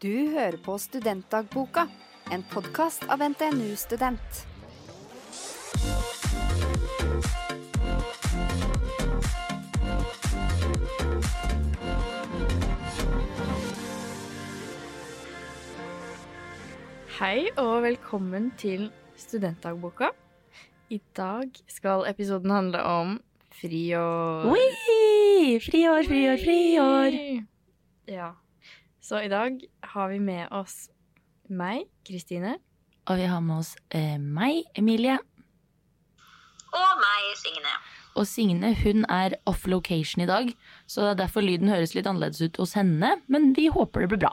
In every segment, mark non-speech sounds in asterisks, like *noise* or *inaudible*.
Du hører på Studentdagboka, en podkast av NTNU Student. Hei og velkommen til Studentdagboka. I dag skal episoden handle om friår. Oi! Friår, friår, friår. Ja. Så i dag har vi med oss meg, Kristine. Og vi har med oss eh, meg, Emilie. Og meg, Signe. Og Signe hun er off location i dag, så det er derfor lyden høres litt annerledes ut hos henne. Men vi håper det blir bra.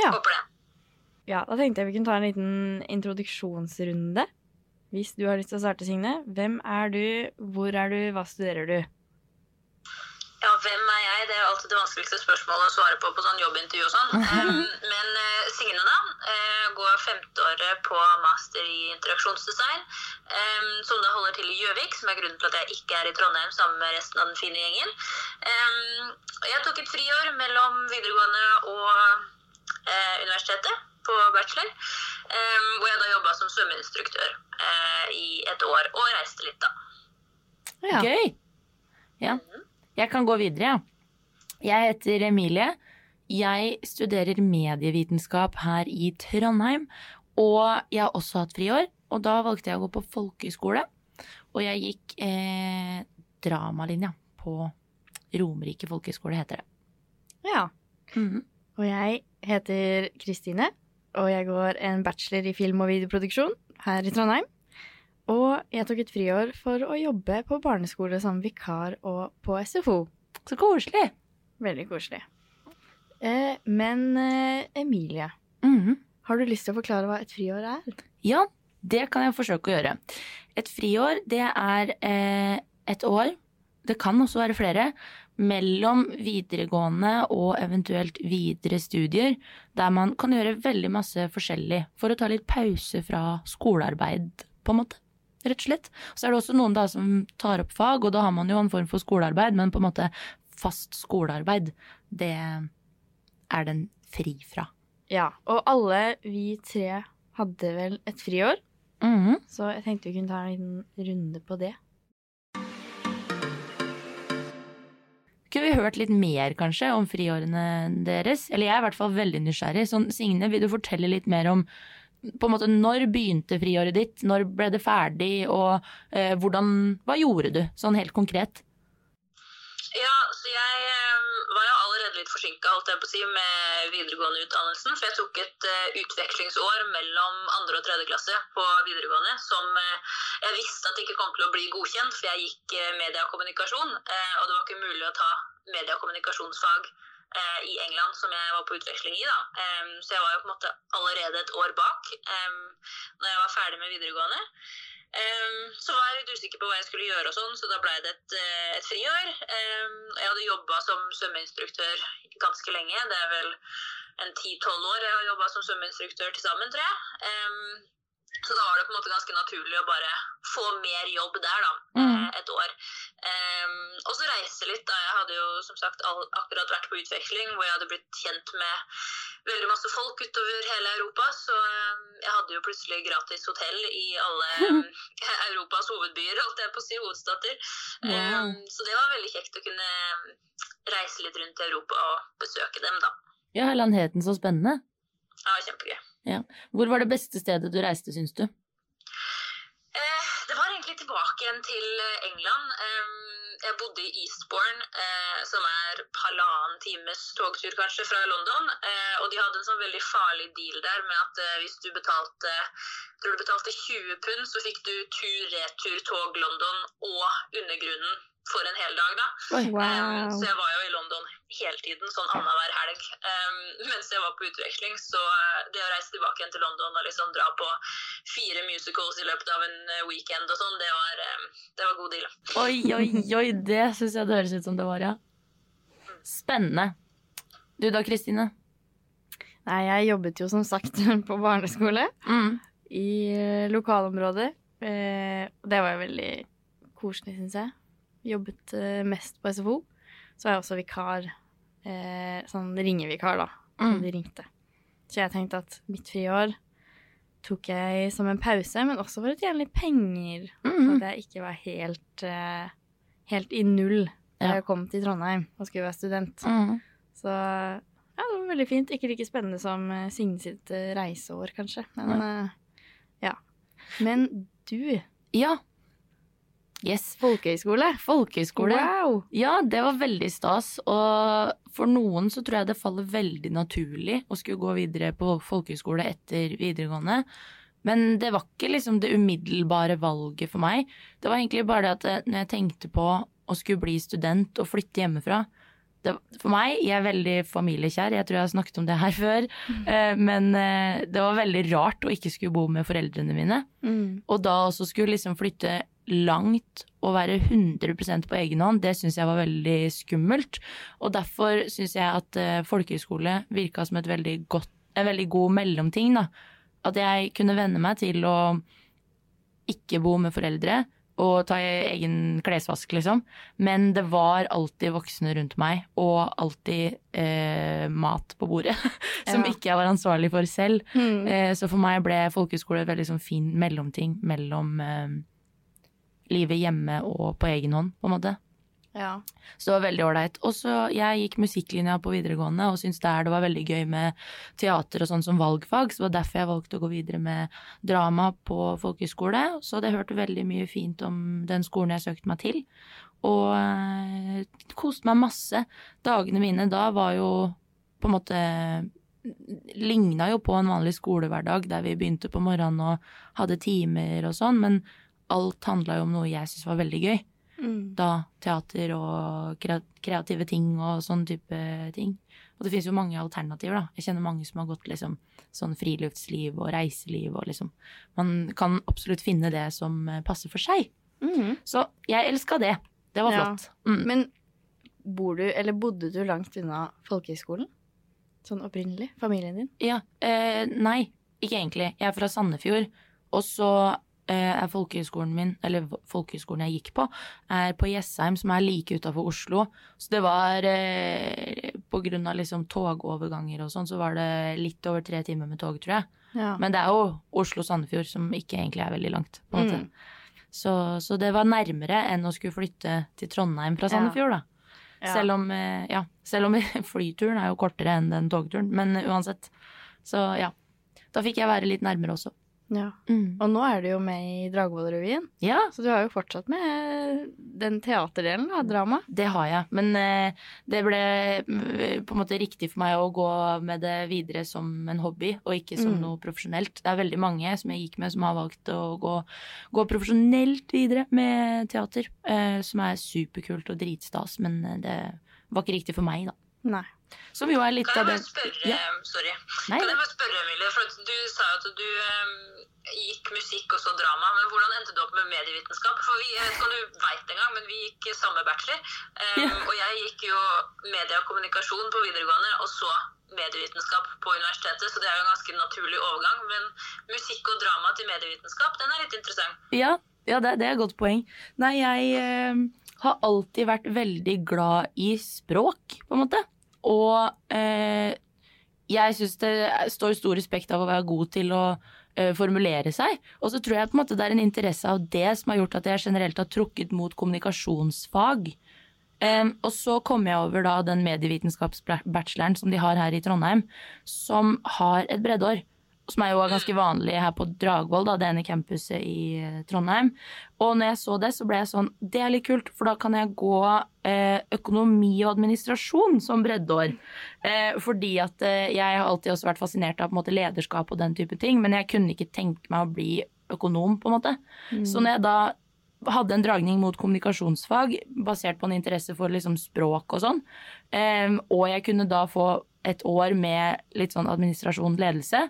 Ja. Håper det. ja, da tenkte jeg vi kunne ta en liten introduksjonsrunde. Hvis du har lyst til å starte, Signe. Hvem er du, hvor er du, hva studerer du? Ja, hvem er? Det er alltid det vanskeligste spørsmålet å svare på på sånn jobbintervju og sånn. *laughs* Um, men uh, Signe, da. uh, går femteåret på master i interaksjonsdesign. Um, som da holder til i Gjøvik, som er grunnen til at jeg ikke er i Trondheim sammen med resten av den fine gjengen. Um, jeg tok et friår mellom videregående og uh, universitetet på bachelor. Um, hvor jeg da jobba som svømmeinstruktør eh, i et år, og reiste litt, da. Ja. Gøy! Ja. Jeg kan gå videre, jeg. Ja. Jeg heter Emilie. Jeg studerer medievitenskap her i Trondheim. Og jeg har også hatt friår, og da valgte jeg å gå på folkehøyskole. Og jeg gikk eh, dramalinja på Romerike folkehøgskole, heter det. ja. Mhm. Og jeg heter Kristine, og jeg går en bachelor i film- og videoproduksjon her i Trondheim. Og jeg tok et friår for å jobbe på barneskole som vikar og på SFO. Så koselig! Veldig koselig. Eh, men eh, Emilie, Mhm. har du lyst til å forklare hva et friår er? Ja, det kan jeg forsøke å gjøre. Et friår, det er eh, et år, det kan også være flere, mellom videregående og eventuelt videre studier, der man kan gjøre veldig masse forskjellig for å ta litt pause fra skolearbeid, på en måte. Rett og slett. Så er det også noen da som tar opp fag, og da har man jo en form for skolearbeid, men på en måte fast skolearbeid, det er den fri fra. Ja, og alle vi tre hadde vel et friår, Mhm. så jeg tenkte vi kunne ta en liten runde på det. Kunne vi hørt litt mer kanskje om friårene deres? Eller jeg er i hvert fall veldig nysgjerrig. Sånn, Signe, vil du fortelle litt mer om på en måte, når begynte friåret ditt? Når ble det ferdig? Og eh, hvordan, hva gjorde du, sånn helt konkret? Ja, så jeg eh, var jo allerede litt forsinka si, med videregående utdannelsen. For jeg tok et eh, utvekslingsår mellom andre og tredje klasse på videregående som eh, jeg visste at ikke kom til å bli godkjent, for jeg gikk mediekommunikasjon. media og eh, og det var ikke mulig å ta media og kommunikasjonsfag eh, i England som jeg var på utveksling i. da. Em, så jeg var jo på en måte allerede et år bak um, når jeg var ferdig med videregående. Em, så var jeg litt usikker på hva jeg skulle gjøre, og sånn, så da ble det et, eh, et friår. Um, jeg hadde jobba som svømmeinstruktør ganske lenge. Det er vel en ti-tolv år jeg har jobba som svømmeinstruktør til sammen, tror jeg. Em, så da var det på en måte ganske naturlig å bare få mer jobb der, da. Mhm. eh, Et år. Um, og så reise litt. da. Jeg hadde jo som sagt all, akkurat vært på utveksling, hvor jeg hadde blitt kjent med veldig masse folk utover hele Europa. Så um, jeg hadde jo plutselig gratis hotell i alle *laughs* um, Europas hovedbyer, holdt jeg på å si, hovedstater. Em, så det var veldig kjekt å kunne reise litt rundt i Europa og besøke dem, da. Ja, landheten så spennende. Ja, var kjempegøy. Hvor var det beste stedet du reiste, syns du? Eh, det var egentlig tilbake igjen til eh, England. Jeg bodde i Eastbourne, eh, som er halvannen times togtur kanskje fra London. Eh, og de hadde en sånn veldig farlig deal der med at eh, hvis du betalte tror du betalte 20 pund, så fikk du tur-retur tog London og undergrunnen for en hel dag. da. Um, så jeg var jo i London hele tiden, sånn annenhver helg. Um, mens jeg var på utveksling, så uh, det å reise tilbake igjen til London og liksom dra på fire musicals i løpet av en uh, weekend og sånn, det, var, um, det var god deal. Oi, oi, oi, det syns jeg det høres ut som det var, ja. Spennende. Du da, Kristine? Nei, jeg jobbet jo som sagt *laughs* på barneskole Mm. i lokalområder, lokalområdet. Eh, og det var jo veldig koselig, syns jeg. Jobbet eh, mest på SFO. Så var jeg også vikar. Eh, sånn ringevikar, da. Som Mm. de ringte. Så jeg tenkte at mitt friår tok jeg som en pause, men også for å tjene litt penger. Så Mhm. at jeg ikke var helt, eh, helt i null da Ja. jeg kom til Trondheim og skulle være student. Mm. Så ja, det var veldig fint. Ikke like spennende som eh, Signe sitt eh, reiseår, kanskje. Men eh, ja. Men du, Ja. Yes. folkehøyskole. Folkehøyskole. Wow! Ja, det var veldig stas. Og for noen så tror jeg det faller veldig naturlig å skulle gå videre på folkehøyskole etter videregående. Men det var ikke liksom det umiddelbare valget for meg. Det var egentlig bare det at eh, når jeg tenkte på å skulle bli student og flytte hjemmefra det, For meg, jeg er veldig familiekjær, jeg tror jeg har snakket om det her *laughs* før. eh, Men eh, det var veldig rart å ikke skulle bo med foreldrene mine. Mm. Og da også skulle liksom flytte langt å være 100% på egen hånd, det syns jeg var veldig skummelt. Og derfor syns jeg at uh, folkehøyskole virka som et veldig godt, en veldig god mellomting. da. At jeg kunne venne meg til å ikke bo med foreldre og ta egen klesvask, liksom. Men det var alltid voksne rundt meg, og alltid eh, mat på bordet. *laughs* som Ja. ikke jeg var ansvarlig for selv. Mm. Eh, så for meg ble folkehøyskole et veldig sånn fin mellomting mellom eh, livet hjemme og på egen hånd, på en måte. Ja. Så det var veldig ålreit. Og så jeg gikk musikklinja på videregående og syntes der det var veldig gøy med teater og sånn som valgfag, så det var derfor jeg valgte å gå videre med drama på folkehøyskole. Så det hørte veldig mye fint om den skolen jeg søkte meg til. Og øh, koste meg masse. Dagene mine da var jo på en måte Ligna jo på en vanlig skolehverdag der vi begynte på morgenen og hadde timer og sånn, men alt handla jo om noe jeg syntes var veldig gøy Mm. da teater og kreative ting og sånn type ting. Og det finnes jo mange alternativer, da. Jeg kjenner mange som har gått liksom sånn friluftsliv og reiseliv og liksom Man kan absolutt finne det som eh, passer for seg. Mm. Så jeg elska det. Det var Ja. flott. Mm. Men bor du, eller bodde du langt unna folkehøyskolen? Sånn opprinnelig? Familien din? Ja. Eh, nei, ikke egentlig. Jeg er fra Sandefjord. Og så er folkehøyskolen min, eller folkehøyskolen jeg gikk på, er på Jessheim, som er like utafor Oslo. Så det var eh, På grunn av liksom togoverganger og sånn, så var det litt over tre timer med tog, tror jeg. Ja. Men det er jo Oslo-Sandefjord, som ikke egentlig er veldig langt. på en måte. Mm. Så, så det var nærmere enn å skulle flytte til Trondheim fra Sandefjord, da. Ja. Selv om, eh, ja, selv om *laughs* flyturen er jo kortere enn den togturen. Men uansett. Så ja. Da fikk jeg være litt nærmere også. Ja. Og nå er du jo med i Dragvoll-revyen, Ja, så du har jo fortsatt med den teaterdelen av drama. det har jeg. Men eh, det ble mm, på en måte riktig for meg å gå med det videre som en hobby, og ikke som Mm. noe profesjonelt. Det er veldig mange som jeg gikk med som har valgt å gå, gå profesjonelt videre med teater. Eh, som er superkult og dritstas, men eh, det var ikke riktig for meg, da. Nei. Som jo er litt Kan jeg bare spørre, Ja. sorry. Nei, Kan jeg bare spørre, Emilie, for du sa jo at du gikk musikk og så drama, men hvordan endte du opp med medievitenskap? For vi, jeg vet ikke om du vet det engang, men vi gikk samme bachelor, Um, Ja. og jeg gikk jo media og kommunikasjon på videregående, og så medievitenskap på universitetet, så det er jo en ganske naturlig overgang, men musikk og drama til medievitenskap, den er litt interessant. Ja, ja det, det er et godt poeng. Nei, jeg eh, har alltid vært veldig glad i språk, på en måte. Og eh, jeg syns det står stor respekt av å være god til å eh, formulere seg. Og så tror jeg på en måte det er en interesse av det som har gjort at jeg generelt har trukket mot kommunikasjonsfag. Um, og så kom jeg over da den medievitenskapsbacheloren som de har her i Trondheim, som har et breddeår. Som er jo ganske vanlig her på Dragvoll, da, det ene campuset i eh, Trondheim. Og når jeg så det, så ble jeg sånn Det er litt kult, for da kan jeg gå eh, økonomi og administrasjon som breddeår. Eh, fordi at eh, jeg har alltid også vært fascinert av på en måte, lederskap og den type ting, men jeg kunne ikke tenke meg å bli økonom, på en måte. Så når jeg da hadde en dragning mot kommunikasjonsfag basert på en interesse for liksom språk og sånn, em, og jeg kunne da få et år med litt sånn administrasjon, ledelse,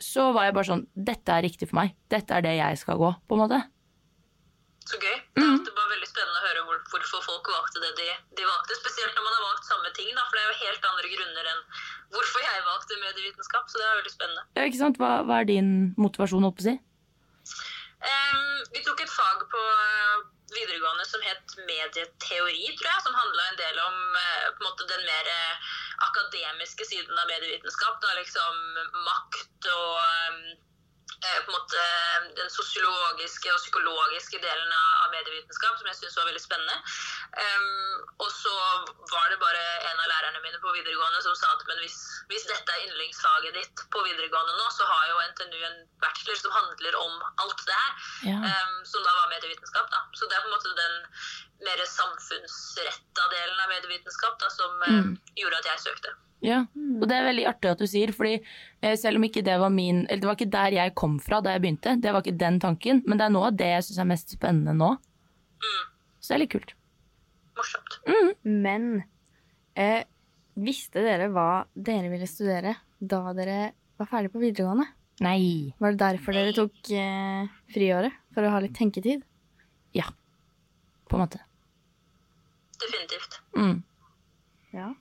så var jeg bare sånn Dette er riktig for meg. Dette er det jeg skal gå, på en måte. Så gøy. Det er alltid bare veldig spennende å høre hvor, hvorfor folk valgte det de, de valgte. Spesielt når man har valgt samme ting, da, for det er jo helt andre grunner enn hvorfor jeg valgte medievitenskap. Så det er veldig spennende. Ja, ikke sant? Hva, hva er din motivasjon, holdt på å si? Um, vi tok et fag på videregående som het medieteori, tror jeg, som handla en del om eh, på en måte den mer eh, akademiske siden av medievitenskap. Da liksom makt og eh, måte den sosiologiske og psykologiske delen av av medievitenskap, som jeg syntes var veldig spennende. Um, og så var det bare en av lærerne mine på videregående som sa at men hvis, hvis dette er yndlingsfaget ditt på videregående nå, så har jo NTNU en bachelor som handler om alt det her, Ja. um, som da var medievitenskap. da. Så det er på en måte den mer samfunnsretta delen av medievitenskap da, som eh, Mm. gjorde at jeg søkte. Ja, og det er veldig artig at du sier, fordi eh, selv om ikke det var min Eller det var ikke der jeg kom fra da jeg begynte, det var ikke den tanken, men det er noe av det jeg syns er mest spennende nå. Mm. Så det er litt kult. Morsomt. Men eh, visste dere hva dere ville studere da dere var ferdig på videregående? Nei. Var det derfor dere tok eh, friåret? For å ha litt tenketid? Ja. På en måte. Definitivt. Mm. Ja.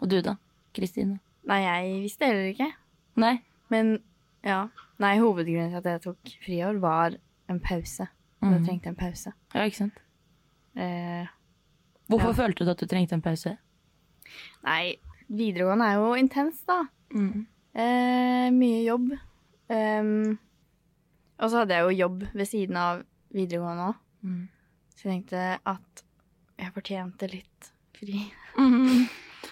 Og du, da? Kristine? Nei, jeg visste heller ikke. Nei? Men ja. Nei, hovedgrunnen til at jeg tok friår, var en pause. Jeg Mhm. trengte en pause. Ja, ikke sant? Eh, Hvorfor Ja. følte du at du trengte en pause? nei, videregående er jo intens, da. Mm. Eh, mye jobb. Um, og så hadde jeg jo jobb ved siden av videregående òg. Mm. Så jeg tenkte at jeg fortjente litt fri. Mhm.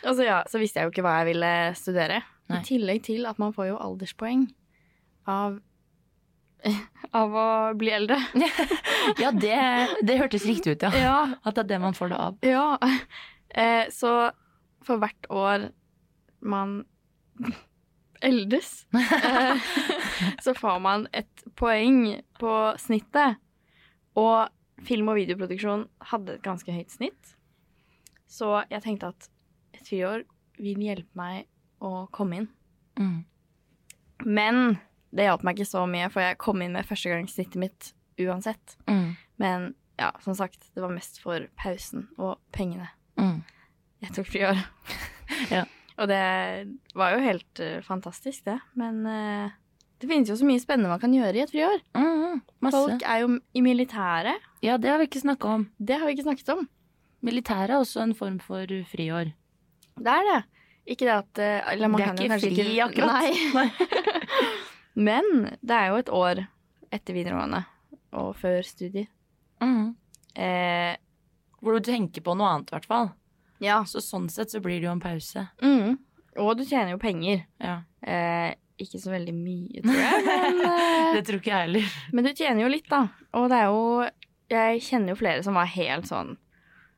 Og så, ja, så visste jeg jo ikke hva jeg ville studere. Nei. I tillegg til at man får jo alderspoeng av, *laughs* av å bli eldre. *laughs* Ja, det, det hørtes riktig ut, ja. Ja, At det er det man får det av. ja. *laughs* Eh, så for hvert år man eldes, eh, så får man et poeng på snittet. Og film- og videoproduksjon hadde et ganske høyt snitt. Så jeg tenkte at friår vil hjelpe meg å komme inn. Mm. Men det hjalp meg ikke så mye, for jeg kom inn med førstegangssnittet mitt uansett. Mm. Men ja, som sagt, det var mest for pausen og pengene. Mm. Jeg tok friår. *laughs* Ja. Og det var jo helt uh, fantastisk, det. Men uh, det finnes jo så mye spennende man kan gjøre i et friår. Mm. Folk er jo i militæret. Ja, det har vi ikke snakka om. Det har vi ikke snakket om. Militæret er også en form for friår. Det er det. Ikke det at eh, Eller man Det er kan ikke fri ikke akkurat. Nei. *laughs* *laughs* Men det er jo et år etter videregående og før studier. Mm. Eh, Hvor du tenker på noe annet, i hvert fall. ja. Så sånn sett så blir det jo en pause. Mm. Og du tjener jo penger. Ja. Eh, ikke så veldig mye, tror jeg, men, *laughs* eh, Det tror ikke jeg heller. men du tjener jo litt, da. Og det er jo Jeg kjenner jo flere som var helt sånn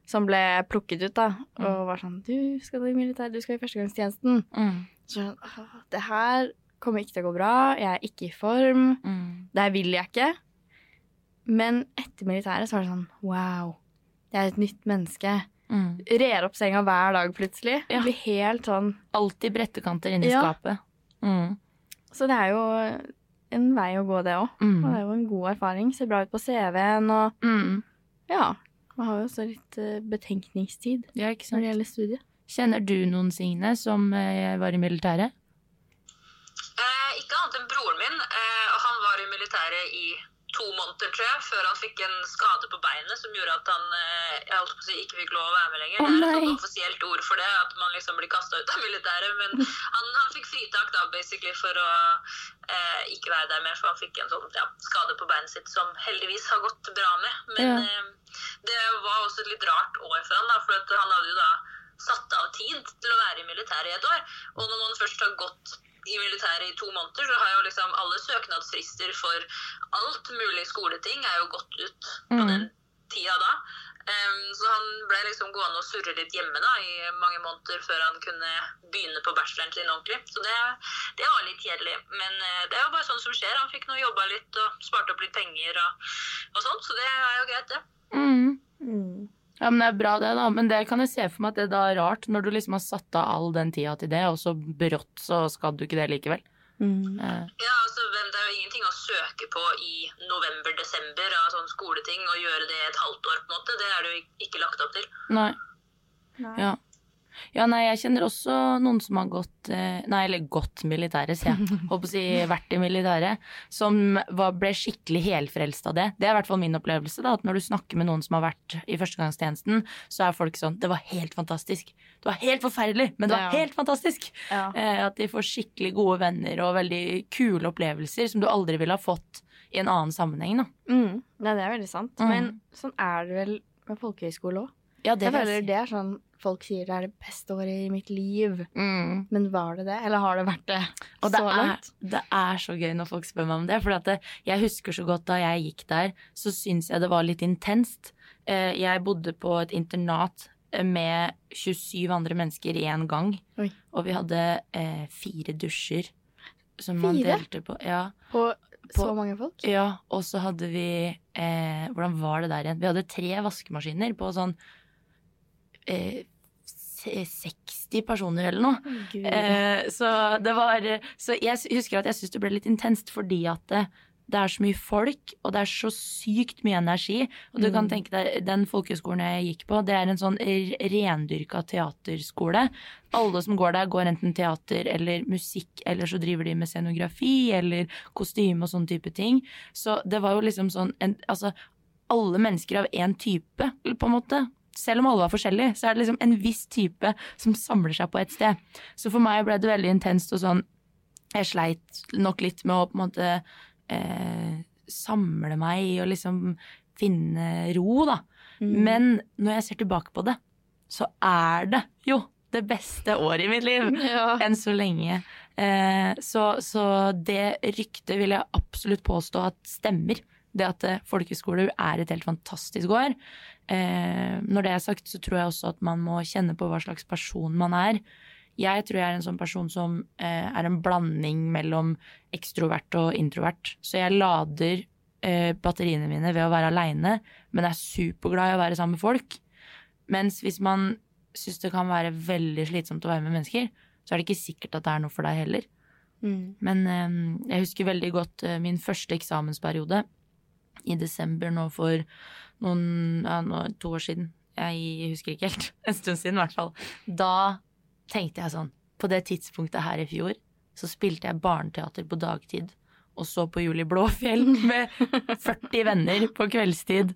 Som ble plukket ut, da. Og var sånn Du skal i militær, du skal i førstegangstjenesten. Mm. Så sånn, «Åh, det her kommer ikke til å gå bra. Jeg er ikke i form. Mm. Det her vil jeg ikke. Men etter militæret så var det sånn Wow. Jeg er et nytt menneske. Mm. Rer opp senga hver dag plutselig. Ja. Blir helt sånn Alltid brettekanter inni Ja. skapet. Mm. Så det er jo en vei å gå, det òg. Og det Mm. er jo en god erfaring. Ser bra ut på CV-en og Mm. ja. Man har jo også litt eh, betenkningstid Ja, ikke når det gjelder studiet. Kjenner du noen, Signe, som eh, var i militæret? Eh, ikke annet enn broren min. Eh, og han var i militæret i to måneder, tror jeg, før han fikk en skade på beinet som gjorde at han eh, si, ikke fikk lov å være med lenger. Det er et offisielt ord for det, at man liksom blir kasta ut av militæret. Men han, han fikk fritak da, basically, for å eh, ikke være der mer, for han fikk en sånn ja, skade på beinet sitt som heldigvis har gått bra med. Men Ja. eh, det var også et litt rart år for han, da, for han hadde jo da satt av tid til å være i militæret i et år. Og når man først har gått i militæret i to måneder, så har jo liksom alle søknadsfrister for alt mulig skoleting er jo gått ut på Mm. den tida da. Um, så han ble liksom gående og surre litt hjemme da, i mange måneder før han kunne begynne på bacheloren sin ordentlig. Så det, det var litt kjedelig. Men uh, det er jo bare sånn som skjer. Han fikk nå jobba litt og sparte opp litt penger og, og sånt, så det er jo greit, det. Mm. Mm. Ja, men Det er bra, det, da. Men det kan jeg se for meg at det da er rart, når du liksom har satt av all den tida til det, og så brått så skal du ikke det likevel. Mm. Eh, Ja, altså, Det er jo ingenting å søke på i november-desember av sånn skoleting og gjøre det et halvt år. på en måte. Det er det jo ikke lagt opp til. nei. Nei. Ja. Ja, nei, jeg kjenner også noen som har gått eh, Nei, eller gått militæret, sier jeg. *laughs* Håper å si vært i militæret. Som var, ble skikkelig helfrelst av det. Det er i hvert fall min opplevelse. da, At når du snakker med noen som har vært i førstegangstjenesten, så er folk sånn Det var helt fantastisk. Det var helt forferdelig, men det var Ja. helt fantastisk. Ja. Eh, at de får skikkelig gode venner og veldig kule opplevelser som du aldri ville ha fått i en annen sammenheng, da. Mm. Nei, det er veldig sant. Mm. Men sånn er det vel med folkehøyskole òg. Ja, det Jeg føler det er sånn folk sier det er det beste året i mitt liv. Mm. Men var det det? Eller har det vært det Og det så er, langt? det er så gøy når folk spør meg om det. For jeg husker så godt da jeg gikk der, så syns jeg det var litt intenst. Eh, Jeg bodde på et internat eh, med 27 andre mennesker i en gang. Oi. Og vi hadde eh, fire dusjer som man Fire? delte på. Ja, På, På- så mange folk? ja. Og så hadde vi eh, Hvordan var det der igjen? Vi hadde tre vaskemaskiner på sånn eh, 60 personer eller noe. Eh, så det var Så jeg husker at jeg syns det ble litt intenst fordi at det, det er så mye folk, og det er så sykt mye energi. Og du kan Mm. tenke deg, den folkehøyskolen jeg gikk på, det er en sånn rendyrka teaterskole. Alle som går der, går enten teater eller musikk, eller så driver de med scenografi eller kostyme og sånn type ting. Så det var jo liksom sånn en, Altså, alle mennesker av én type, på en måte. Selv om alle var forskjellige, så er det liksom en viss type som samler seg på et sted. Så for meg ble det veldig intenst og sånn Jeg sleit nok litt med å på en måte eh, samle meg og liksom finne ro, da. Mm. Men når jeg ser tilbake på det, så er det jo det beste året i mitt liv *laughs* ja. enn så lenge. Eh, så, så det ryktet vil jeg absolutt påstå at stemmer. Det at eh, folkehøyskole er et helt fantastisk år. Eh, når det er sagt, så tror jeg også at man må kjenne på hva slags person man er. Jeg tror jeg er en sånn person som eh, er en blanding mellom ekstrovert og introvert. Så jeg lader eh, batteriene mine ved å være aleine, men er superglad i å være sammen med folk. Mens hvis man syns det kan være veldig slitsomt å være med mennesker, så er det ikke sikkert at det er noe for deg heller. Mm. Men eh, jeg husker veldig godt eh, min første eksamensperiode i desember nå for noen, ja, nå, to år siden. Jeg husker ikke helt. *laughs* En stund siden, i hvert fall. Da tenkte jeg sånn På det tidspunktet her i fjor så spilte jeg barneteater på dagtid og så på Juli Blåfjell *laughs* med 40 venner på kveldstid.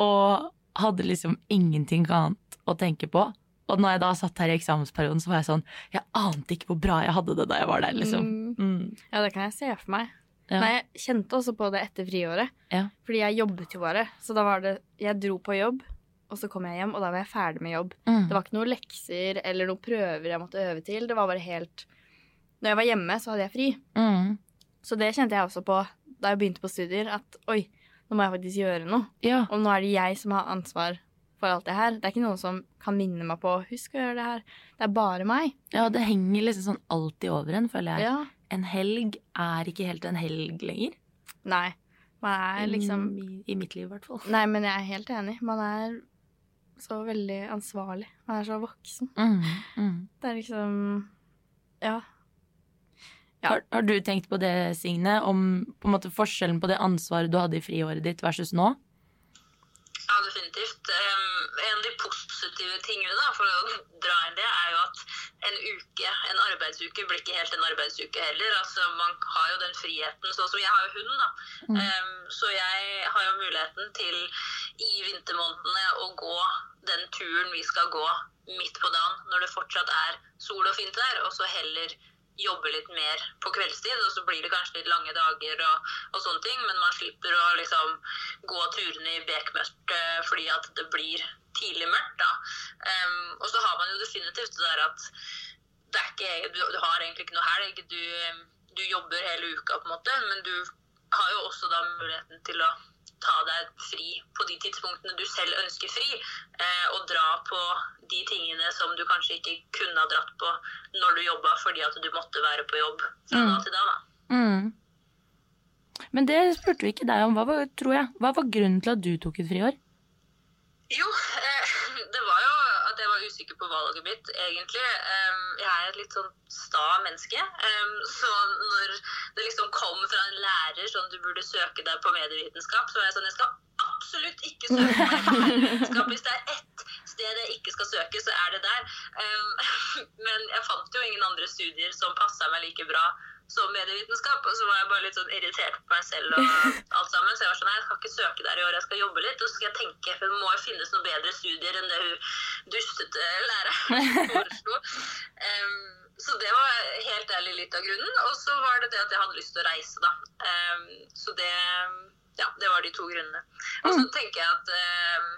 Og hadde liksom ingenting annet å tenke på. Og når jeg da satt her i eksamensperioden, så var jeg sånn Jeg ante ikke hvor bra jeg hadde det da jeg var der, liksom. Mm. Mm. Ja, det kan jeg se for meg. Ja. Nei, jeg kjente også på det etter friåret. Ja. Fordi jeg jobbet jo bare. Så da var det Jeg dro på jobb, og så kom jeg hjem, og da var jeg ferdig med jobb. Mm. Det var ikke noen lekser eller noen prøver jeg måtte øve til. Det var bare helt Når jeg var hjemme, så hadde jeg fri. Mm. Så det kjente jeg også på da jeg begynte på studier, at oi, nå må jeg faktisk gjøre noe. Ja. Og nå er det jeg som har ansvar for alt det her. Det er ikke noen som kan minne meg på husk å gjøre det her. Det er bare meg. ja, det henger liksom sånn alltid over en, føler jeg. Ja. En helg er ikke helt en helg lenger. Nei. Man er liksom I, I mitt liv, i hvert fall. Nei, men jeg er helt enig. Man er så veldig ansvarlig. Man er så voksen. Mm. Mm. Det er liksom Ja. Ja. Har, har du tenkt på det, Signe, om på en måte forskjellen på det ansvaret du hadde i friåret ditt versus nå? Ja, definitivt. Um, en av de positive tingene da, for å dra inn det, er jo at en uke, en arbeidsuke blir ikke helt en arbeidsuke heller. Altså, man har jo den friheten, sånn som jeg har jo hund, da. Mm. Um, så jeg har jo muligheten til i vintermånedene å gå den turen vi skal gå midt på dagen, når det fortsatt er sol og fint vær, og så heller jobbe litt mer på kveldstid, og så blir det kanskje litt lange dager og, og sånne ting, men man slipper å liksom gå turene i bekmørkt eh, fordi at det blir tidlig mørkt, da. Um, og så har man jo definitivt det der at det ikke, du, du har egentlig ikke noe helg, du, du jobber hele uka på en måte, men du har jo også da muligheten til å ta deg fri på de tidspunktene du selv ønsker fri, eh, og dra på de tingene som du kanskje ikke kunne ha dratt på når du jobba fordi at du måtte være på jobb fra Mm. da til da. da. Mm. Men det spurte vi ikke deg om. Hva var, tror jeg, hva var grunnen til at du tok et friår? Jo, eh, *laughs* det var jo jeg var usikker på valget mitt, egentlig. Jeg er et litt sånn sta menneske. Så når det liksom kom fra en lærer sånn du burde søke deg på medievitenskap, så var jeg sånn Jeg skal absolutt ikke søke på medievitenskap hvis det er ett sted jeg ikke skal søke, så er det der. *laughs* Men jeg fant jo ingen andre studier som passa meg like bra som medievitenskap. Og så var jeg bare litt sånn irritert på meg selv og alt sammen. Så jeg var sånn, nei, jeg skal ikke søke der i år, jeg skal jobbe litt. Og så skal jeg tenke, for det må jo finnes noen bedre studier enn det hun dustete læreren *laughs* foreslo. Um, så det var helt ærlig litt av grunnen. Og så var det det at jeg hadde lyst til å reise, da. Um, så det Ja, det var de to grunnene. Og så tenker jeg at um,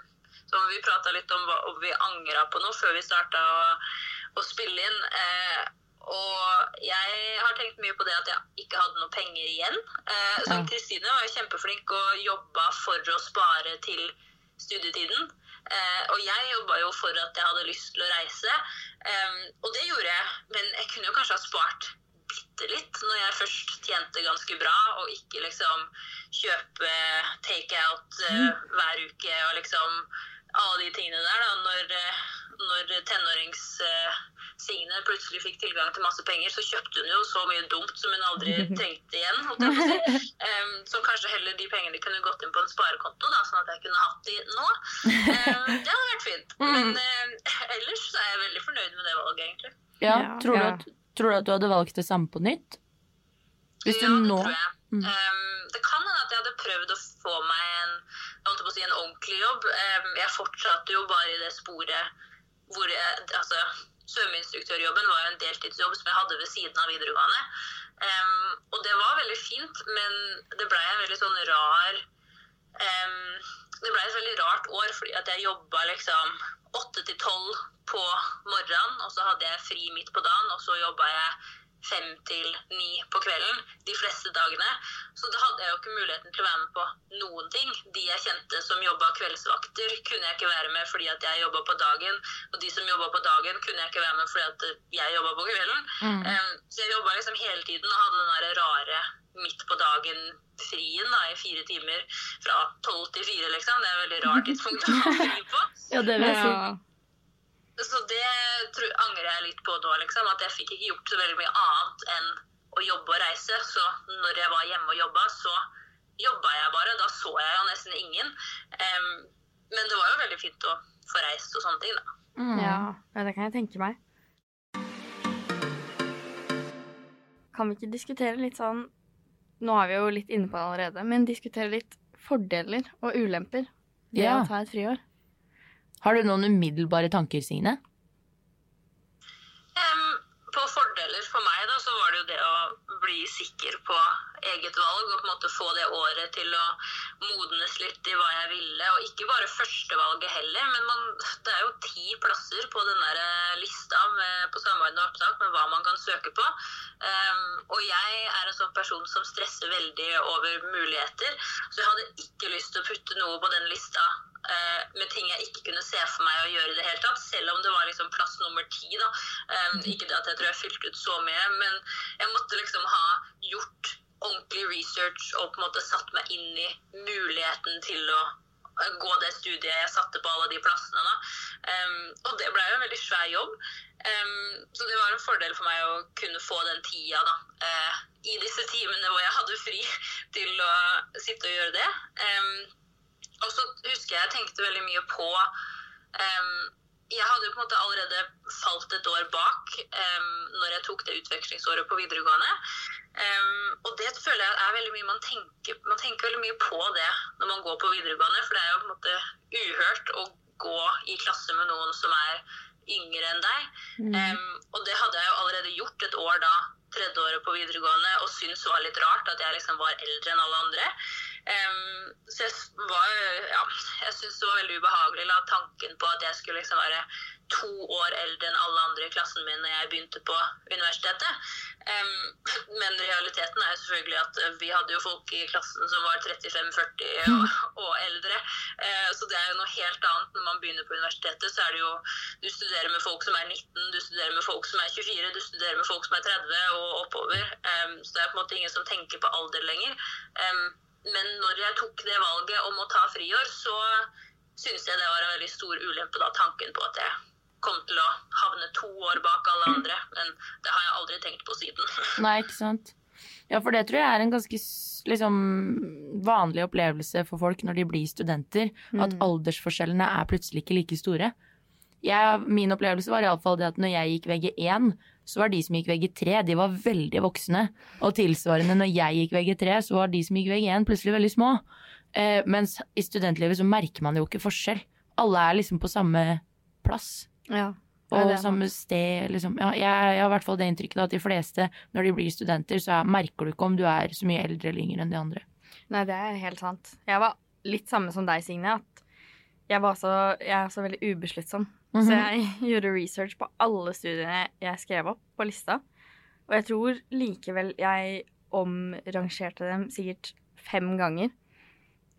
så Vi prata litt om hva om vi angra på noe før vi starta å, å spille inn. Eh, og jeg har tenkt mye på det at jeg ikke hadde noe penger igjen. Eh, som Kristine var jo kjempeflink og jobba for å spare til studietiden. Eh, og jeg jobba jo for at jeg hadde lyst til å reise. Og det gjorde jeg, men jeg kunne jo kanskje ha spart bitte litt når jeg først tjente ganske bra, og ikke liksom kjøpe takeout eh, hver uke og liksom alle de tingene der. da, Når, eh, når tenårings-Signe plutselig fikk tilgang til masse penger, så kjøpte hun jo så mye dumt som hun aldri *laughs* trengte igjen. holdt som kanskje heller de pengene kunne gått inn på en sparekonto, da, sånn at jeg kunne hatt de nå. *laughs* Det hadde vært fint. Men eh, ellers så er jeg veldig fornøyd med det valget, egentlig. Ja, Ja. tror, du at, tror du at du hadde valgt det samme på nytt? Hvis du ja, det nå tror jeg. Mm. Det kan hende at jeg hadde prøvd å få meg en, holdt på å si, en ordentlig jobb. Jeg fortsatte jo bare i det sporet hvor jeg, altså, Svømmeinstruktørjobben var jo en deltidsjobb som jeg hadde ved siden av videregående. Og det var veldig fint, men det blei en veldig sånn rar Det blei et veldig rart år, fordi at jeg jobba liksom åtte til tolv på morgenen, og så hadde jeg fri midt på dagen, og så jobba jeg fem til ni på kvelden de fleste dagene. Så da hadde jeg jo ikke muligheten til å være med på noen ting. De jeg kjente som jobba kveldsvakter, kunne jeg ikke være med fordi at jeg jobba på dagen. Og de som jobba på dagen, kunne jeg ikke være med fordi at jeg jobba på kvelden. Mm. Um, så jeg jobba liksom hele tiden og hadde den derre rare midt på dagen-frien da, i fire timer fra tolv til fire, liksom. Det er et veldig rart tidspunkt å ha fri på. Ja, det vil jeg si. Så det tror, angrer jeg litt på nå, liksom. At jeg fikk ikke gjort så veldig mye annet enn å jobbe og reise. Så når jeg var hjemme og jobba, så jobba jeg bare. Da så jeg jo nesten ingen. Um, men det var jo veldig fint å få reist og sånne ting, da. Mm. Ja, ja, det kan jeg tenke meg. Kan vi ikke diskutere litt sånn Nå er vi jo litt inne på det allerede, men diskutere litt fordeler og ulemper ved Ja. å ta et friår. Har du noen umiddelbare tanker, Signe? Um, på fordeler for meg da, så var det jo det å bli sikker på eget valg og på en måte få det året til å modnes litt i hva jeg ville. Og ikke bare førstevalget heller, men man, det er jo ti plasser på den der eh, lista med, på samarbeidende opptak med hva man kan søke på. Um, og jeg er en sånn person som stresser veldig over muligheter, så jeg hadde ikke lyst til å putte noe på den lista eh, med ting jeg ikke kunne se for meg å gjøre i det hele tatt, selv om det var liksom plass nummer ti. da. Um, ikke det at jeg tror jeg fylte ut så mye, men jeg måtte liksom ha gjort ordentlig research og på en måte satt meg inn i muligheten til å gå det studiet jeg satte på alle de plassene. da. Um, og det ble jo en veldig svær jobb. Um, så det var en fordel for meg å kunne få den tida da, uh, i disse timene hvor jeg hadde fri *laughs* til å sitte og gjøre det. Um, og så husker jeg jeg tenkte veldig mye på um, Jeg hadde jo på en måte allerede falt et år bak um, når jeg tok det utvekslingsåret på videregående. Um, og det føler jeg er veldig mye man tenker, man tenker veldig mye på det når man går på videregående. For det er jo på en måte uhørt å gå i klasse med noen som er yngre enn deg. Em, og det hadde jeg jo allerede gjort et år da, tredje året på videregående, og syntes var litt rart at jeg liksom var eldre enn alle andre. Em, så jeg var ja, jeg syntes det var veldig ubehagelig la tanken på at jeg skulle liksom være to år eldre enn alle andre i klassen min når jeg begynte på universitetet. Um, *laughs* men realiteten er jo selvfølgelig at eh, vi hadde jo folk i klassen som var 35-40 og, *laughs* og eldre. Uh, så det er jo noe helt annet når man begynner på universitetet. Så er det jo Du studerer med folk som er 19, du studerer med folk som er 24, du studerer med folk som er 30 og oppover. Um, så det er på en måte ingen som tenker på alder lenger. Em, men når jeg tok det valget om å ta friår, så syns jeg det var en veldig stor ulempe, da, tanken på at jeg kom til å havne to år bak alle andre. Men det har jeg aldri tenkt på siden. *laughs* Nei, ikke sant? Ja, for det tror jeg er en ganske liksom, vanlig opplevelse for folk når de blir studenter. At Mm. aldersforskjellene er plutselig ikke like store. jeg, min opplevelse var iallfall det at når jeg gikk VG1, så var de som gikk VG3, de var veldig voksne. Og tilsvarende når jeg gikk VG3, så var de som gikk VG1 plutselig veldig små. Eh, mens i studentlivet så merker man jo ikke forskjell. Alle er liksom på samme plass. Ja. Og Ja, samme sted, liksom. Ja, jeg, jeg har i hvert fall det inntrykket at de fleste, når de blir studenter, så er, merker du ikke om du er så mye eldre eller yngre enn de andre. Nei, det er helt sant. Jeg var litt samme som deg, Signe. At jeg var så, jeg er så veldig ubesluttsom. Så Mhm. jeg *laughs* gjorde research på alle studiene jeg skrev opp på lista. Og jeg tror likevel jeg omrangerte dem sikkert fem ganger.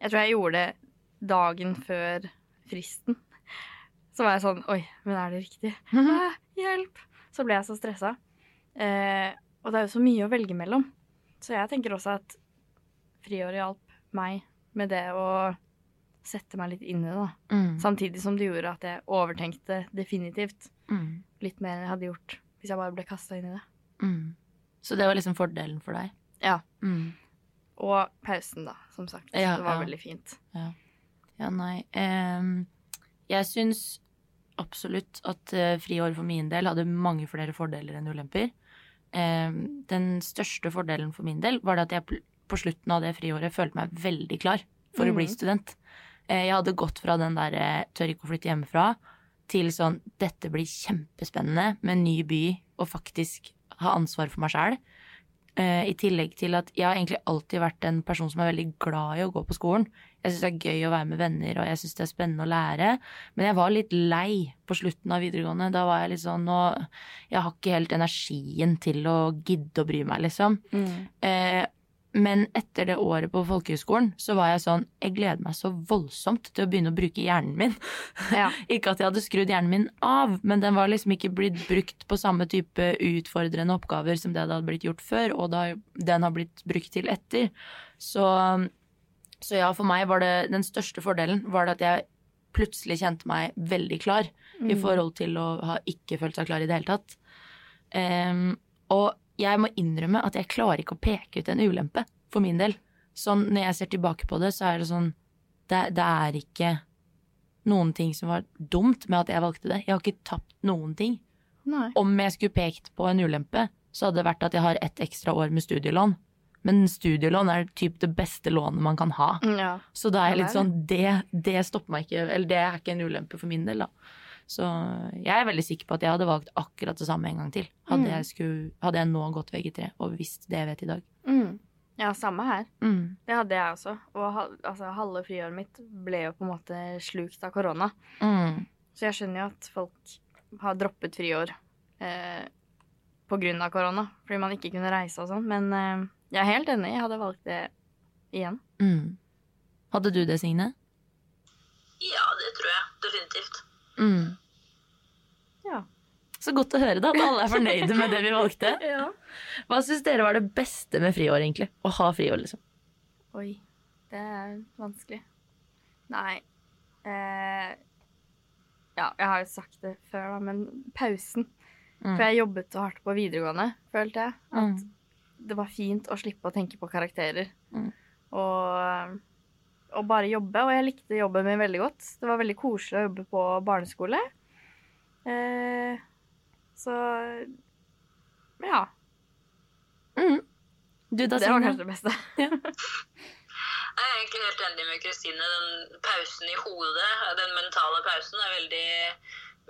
Jeg tror jeg gjorde det dagen før fristen. *laughs* Så var jeg sånn Oi, men er det riktig? *laughs* Ah, hjelp! Så ble jeg så stressa. Eh, og det er jo så mye å velge mellom. Så jeg tenker også at friåret hjalp meg med det å sette meg litt inn i det. da. Mm. Samtidig som det gjorde at jeg overtenkte definitivt Mm. litt mer enn jeg hadde gjort hvis jeg bare ble kasta inn i det. Mm. Så det var liksom fordelen for deg? Ja. Mm. Og pausen, da, som sagt. Ja, det var ja. veldig fint. Ja, nei. um, jeg syns absolutt at uh, friår for min del hadde mange flere fordeler enn ulemper. Um, den største fordelen for min del var det at jeg på slutten av det friåret følte meg veldig klar for å bli Mhm. student. Eh, jeg hadde gått fra den der eh, tør ikke å flytte hjemmefra til sånn dette blir kjempespennende med en ny by og faktisk ha ansvar for meg sjæl. I tillegg til at jeg har egentlig alltid vært en person som er veldig glad i å gå på skolen. Jeg syns det er gøy å være med venner, og jeg syns det er spennende å lære. Men jeg var litt lei på slutten av videregående. Da var jeg litt sånn nå Jeg har ikke helt energien til å gidde å bry meg, liksom. Eh, men etter det året på folkehøyskolen så var jeg sånn Jeg gleder meg så voldsomt til å begynne å bruke hjernen min. *laughs* Ja. ikke at jeg hadde skrudd hjernen min av, men den var liksom ikke blitt brukt på samme type utfordrende oppgaver som det hadde blitt gjort før, og da den har blitt brukt til etter. Så, så ja, for meg var det den største fordelen var det at jeg plutselig kjente meg veldig klar i Mm. forhold til å ha ikke følt seg klar i det hele tatt. Um, og jeg må innrømme at jeg klarer ikke å peke ut en ulempe for min del. Sånn når jeg ser tilbake på det, så er det sånn Det, det er ikke noen ting som var dumt med at jeg valgte det. Jeg har ikke tapt noen ting. Nei. Om jeg skulle pekt på en ulempe, så hadde det vært at jeg har ett ekstra år med studielån. Men studielån er typ det beste lånet man kan ha. Ja. Så da er jeg litt sånn det, det stopper meg ikke Eller det er ikke en ulempe for min del, da. Så jeg er veldig sikker på at jeg hadde valgt akkurat det samme en gang til. Hadde, Mm. jeg, skulle, hadde jeg nå gått VG3 og visst det jeg vet i dag. Mm. ja, samme her. Mm. Det hadde jeg også. Og altså, halve friåret mitt ble jo på en måte slukt av korona. Mm. Så jeg skjønner jo at folk har droppet friår eh, på grunn av korona. Fordi man ikke kunne reise og sånn. Men eh, jeg er helt enig. Jeg hadde valgt det igjen. Mm. Hadde du det, Signe? Ja, det tror jeg definitivt. Mm. Ja. Så godt å høre da, at alle er fornøyde med det vi valgte. *laughs* ja. Hva syns dere var det beste med friår, egentlig? Å ha friår, liksom. Oi. Det er vanskelig. Nei eh, Ja, jeg har jo sagt det før, da, men pausen. Mm. For jeg jobbet så hardt på videregående, følte jeg. At Mm. det var fint å slippe å tenke på karakterer. Mm. Og, og bare jobbe. Og jeg likte jobben min veldig godt. Det var veldig koselig å jobbe på barneskole. Eh, så ja. Mm. Du da, Det var kanskje det beste. *laughs* Jeg er egentlig helt enig med Kristine. Den pausen i hodet, den mentale pausen, er veldig,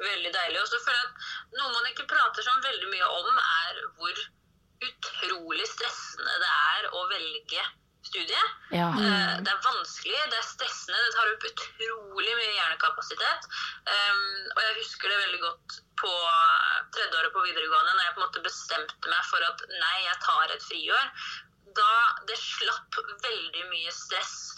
veldig deilig. Og så føler jeg at noe man ikke prater sånn veldig mye om, er hvor utrolig stressende det er å velge studie. Ja. Eh, Det er vanskelig, det er stressende, det tar opp utrolig mye hjernekapasitet. Og jeg husker det veldig godt på tredje året på videregående, når jeg på en måte bestemte meg for at nei, jeg tar et friår. Da det slapp veldig mye stress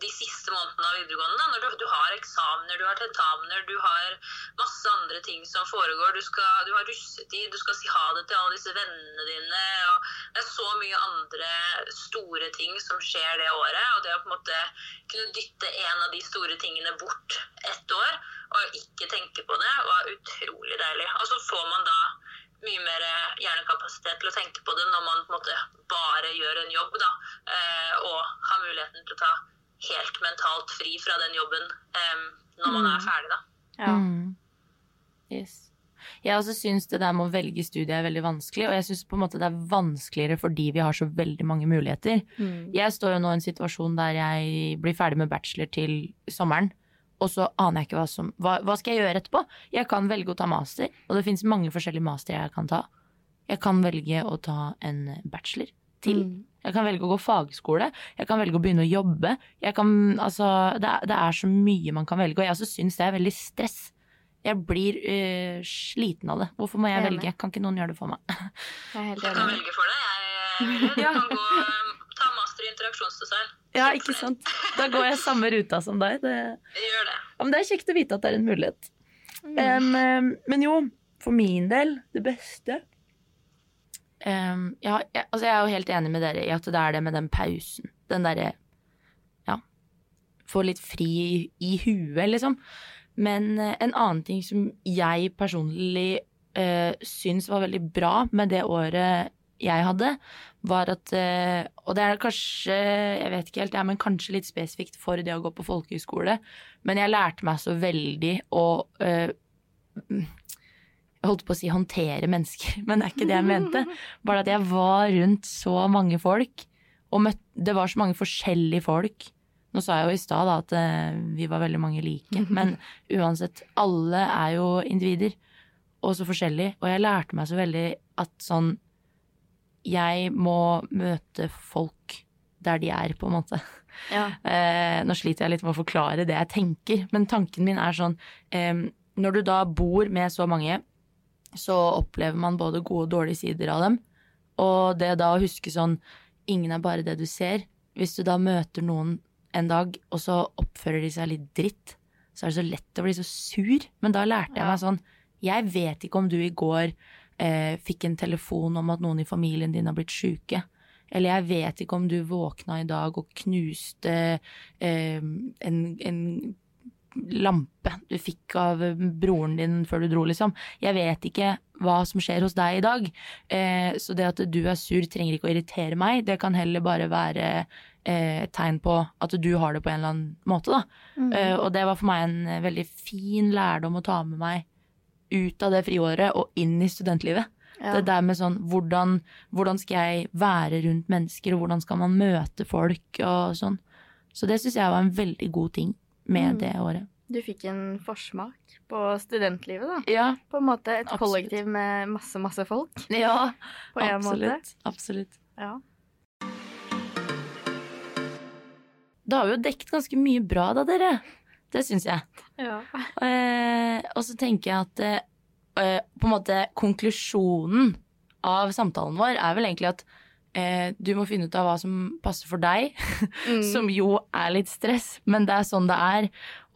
de siste månedene av videregående. Da, når du, du har eksamener, du har tentamener, du har masse andre ting som foregår. Du, skal, du har russetid, du skal si ha det til alle disse vennene dine. og Det er så mye andre store ting som skjer det året. Og det å på en måte kunne dytte en av de store tingene bort ett år, og ikke tenke på det, var utrolig deilig. Og så får man da mye mer hjernekapasitet til å tenke på det når man på en måte bare gjør en jobb, da. eh, Og har muligheten til å ta helt mentalt fri fra den jobben eh, når man er ferdig, da. Ja. Mm. Yes. Jeg også syns det der med å velge studie er veldig vanskelig, og jeg syns på en måte det er vanskeligere fordi vi har så veldig mange muligheter. Mm. Jeg står jo nå i en situasjon der jeg blir ferdig med bachelor til sommeren, og så aner jeg ikke hva som Hva, hva skal jeg gjøre etterpå? Jeg kan velge å ta master, og det fins mange forskjellige master jeg kan ta. Jeg kan velge å ta en bachelor til. Mm. Jeg kan velge å gå fagskole. Jeg kan velge å begynne å jobbe. Jeg kan, altså, det, er, det er så mye man kan velge, og jeg også syns det er veldig stress. Jeg blir øh, sliten av det. Hvorfor må jeg velge? Kan ikke noen gjøre det for meg? Jeg er helt Jeg kan velge for deg. Jeg, *laughs* jeg kan gå, ta master i interaksjonsdesign. Ja, ikke sant? Da går jeg samme ruta som deg. Det, gjør det. ja, men det er kjekt å vite at det er en mulighet. Mm. Em, men jo, for min del, det beste um, ja, jeg, altså jeg er jo helt enig med dere i at det er det med den pausen. Den derre Ja. Få litt fri i, i huet, liksom. Men uh, en annen ting som jeg personlig uh, syns var veldig bra med det året jeg hadde, var at eh, Og det er kanskje, jeg vet ikke helt, men kanskje litt spesifikt for det å gå på folkehøyskole, men jeg lærte meg så veldig å eh, jeg holdt på å si håndtere mennesker, *laughs* men det er ikke det jeg mente. Bare at jeg var rundt så mange folk, og møtte, det var så mange forskjellige folk. Nå sa jeg jo i stad at eh, vi var veldig mange like, *laughs* men uansett, alle er jo individer, og så forskjellige. Og jeg lærte meg så veldig at sånn Jeg må møte folk der de er, på en måte. Ja. *laughs* Eh, nå sliter jeg litt med å forklare det jeg tenker, men tanken min er sånn eh, Når du da bor med så mange, så opplever man både gode og dårlige sider av dem. Og det da å huske sånn Ingen er bare det du ser. Hvis du da møter noen en dag, og så oppfører de seg litt dritt, så er det så lett å bli så sur. Men da lærte jeg Ja. meg sånn Jeg vet ikke om du i går eh, fikk en telefon om at noen i familien din har blitt sjuke. Eller jeg vet ikke om du våkna i dag og knuste eh, en, en lampe du fikk av broren din før du dro, liksom. Jeg vet ikke hva som skjer hos deg i dag. Eh, så det at du er sur trenger ikke å irritere meg, det kan heller bare være eh, et tegn på at du har det på en eller annen måte, da. Mm. Eh, og det var for meg en eh, veldig fin lærdom å ta med meg ut av det friåret og inn i studentlivet. Ja. Det der med sånn hvordan, hvordan skal jeg være rundt mennesker, og hvordan skal man møte folk og sånn. Så det syns jeg var en veldig god ting med Mm. det året. Du fikk en forsmak på studentlivet, da. Ja, På en måte et Absolutt. kollektiv med masse, masse folk. *laughs* ja På en måte. absolutt. Absolutt. Ja. Da har vi jo dekket ganske mye bra, da, dere. Det syns jeg. ja. Eh, og så tenker jeg at eh, eh, på en måte konklusjonen av samtalen vår er vel egentlig at eh, du må finne ut av hva som passer for deg, Mm. *laughs* som jo er litt stress, men det er sånn det er.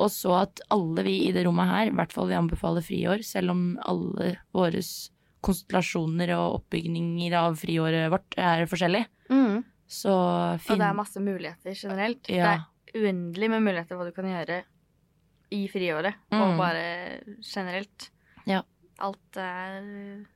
Og så at alle vi i det rommet her, i hvert fall vi anbefaler friår, selv om alle våre konstellasjoner og oppbygninger av friåret vårt er forskjellig. Mm. Så Og det er masse muligheter generelt. Ja. Det er uendelig med muligheter hva du kan gjøre i friåret, Mm. og bare generelt. Ja. Alt er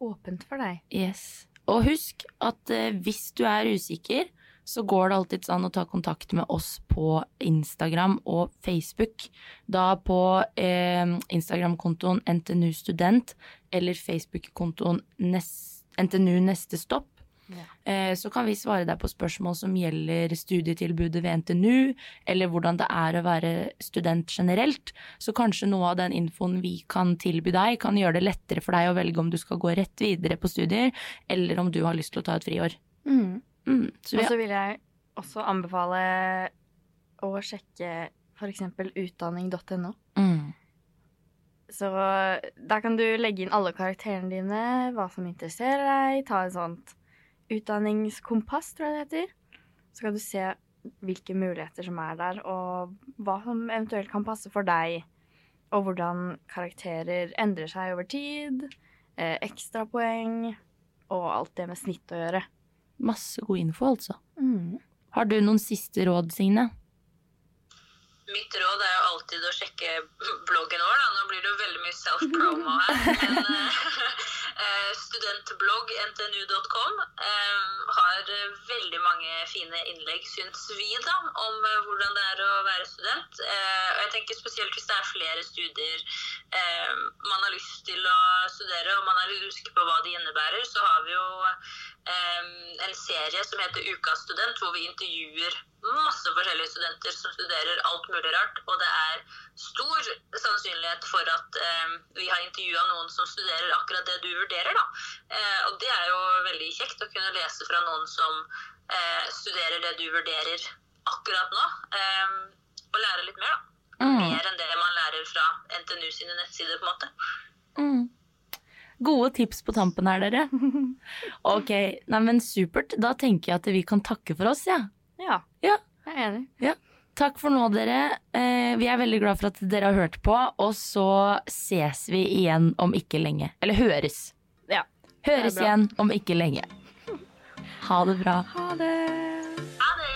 åpent for deg. Yes. Og husk at eh, hvis du er usikker, så går det alltid an å ta kontakt med oss på Instagram og Facebook. Da på eh, Instagram-kontoen NTNU Student eller Facebook-kontoen NTNU Neste Stopp. Ja. Eh, så kan vi svare deg på spørsmål som gjelder studietilbudet ved NTNU, eller hvordan det er å være student generelt. Så kanskje noe av den infoen vi kan tilby deg, kan gjøre det lettere for deg å velge om du skal gå rett videre på studier, eller om du har lyst til å ta et friår. Mm. Mm, så Og så vil jeg også anbefale å sjekke f.eks. utdanning.no. mm, Så der kan du legge inn alle karakterene dine, hva som interesserer deg, ta et sånt utdanningskompass, tror jeg det heter. Så kan du se hvilke muligheter som er der, og hva som eventuelt kan passe for deg. Og hvordan karakterer endrer seg over tid, eh, ekstrapoeng og alt det med snitt å gjøre. masse god info, altså. Har du noen siste råd, Signe? Mitt råd er jo alltid å sjekke bloggen vår. Da. Nå blir det jo veldig mye self-promo her. Men, Eh, *laughs* studentblogg ntnu.com eh, har eh, veldig mange fine innlegg, syns vi, da, om eh, hvordan det er å være student. Eh, og jeg tenker spesielt hvis det er flere studier eh, man har lyst til å studere, og man er usikker på hva de innebærer, så har vi jo eh, en serie som heter Ukas student, hvor vi intervjuer masse forskjellige studenter som studerer alt mulig rart. Og det er stor sannsynlighet for at eh, vi har intervjua noen som studerer akkurat det du vurderer. Da. Eh, og det er jo veldig kjekt å kunne lese fra noen som eh, studerer det du vurderer akkurat nå. Og lære litt mer, da. Mm. Mer enn det man lærer fra NTNU sine nettsider, på en måte. Mm. Gode tips på tampen her, dere. *laughs* Ok, nei, men supert. Da tenker jeg at vi kan takke for oss, ja. Ja. Ja. Jeg er enig. Takk for nå, dere. Eh, vi er veldig glad for at dere har hørt på, og så ses vi igjen om ikke lenge. Eller høres. Ja. Høres igjen om ikke lenge. Ha det bra. Ha det. Ha det.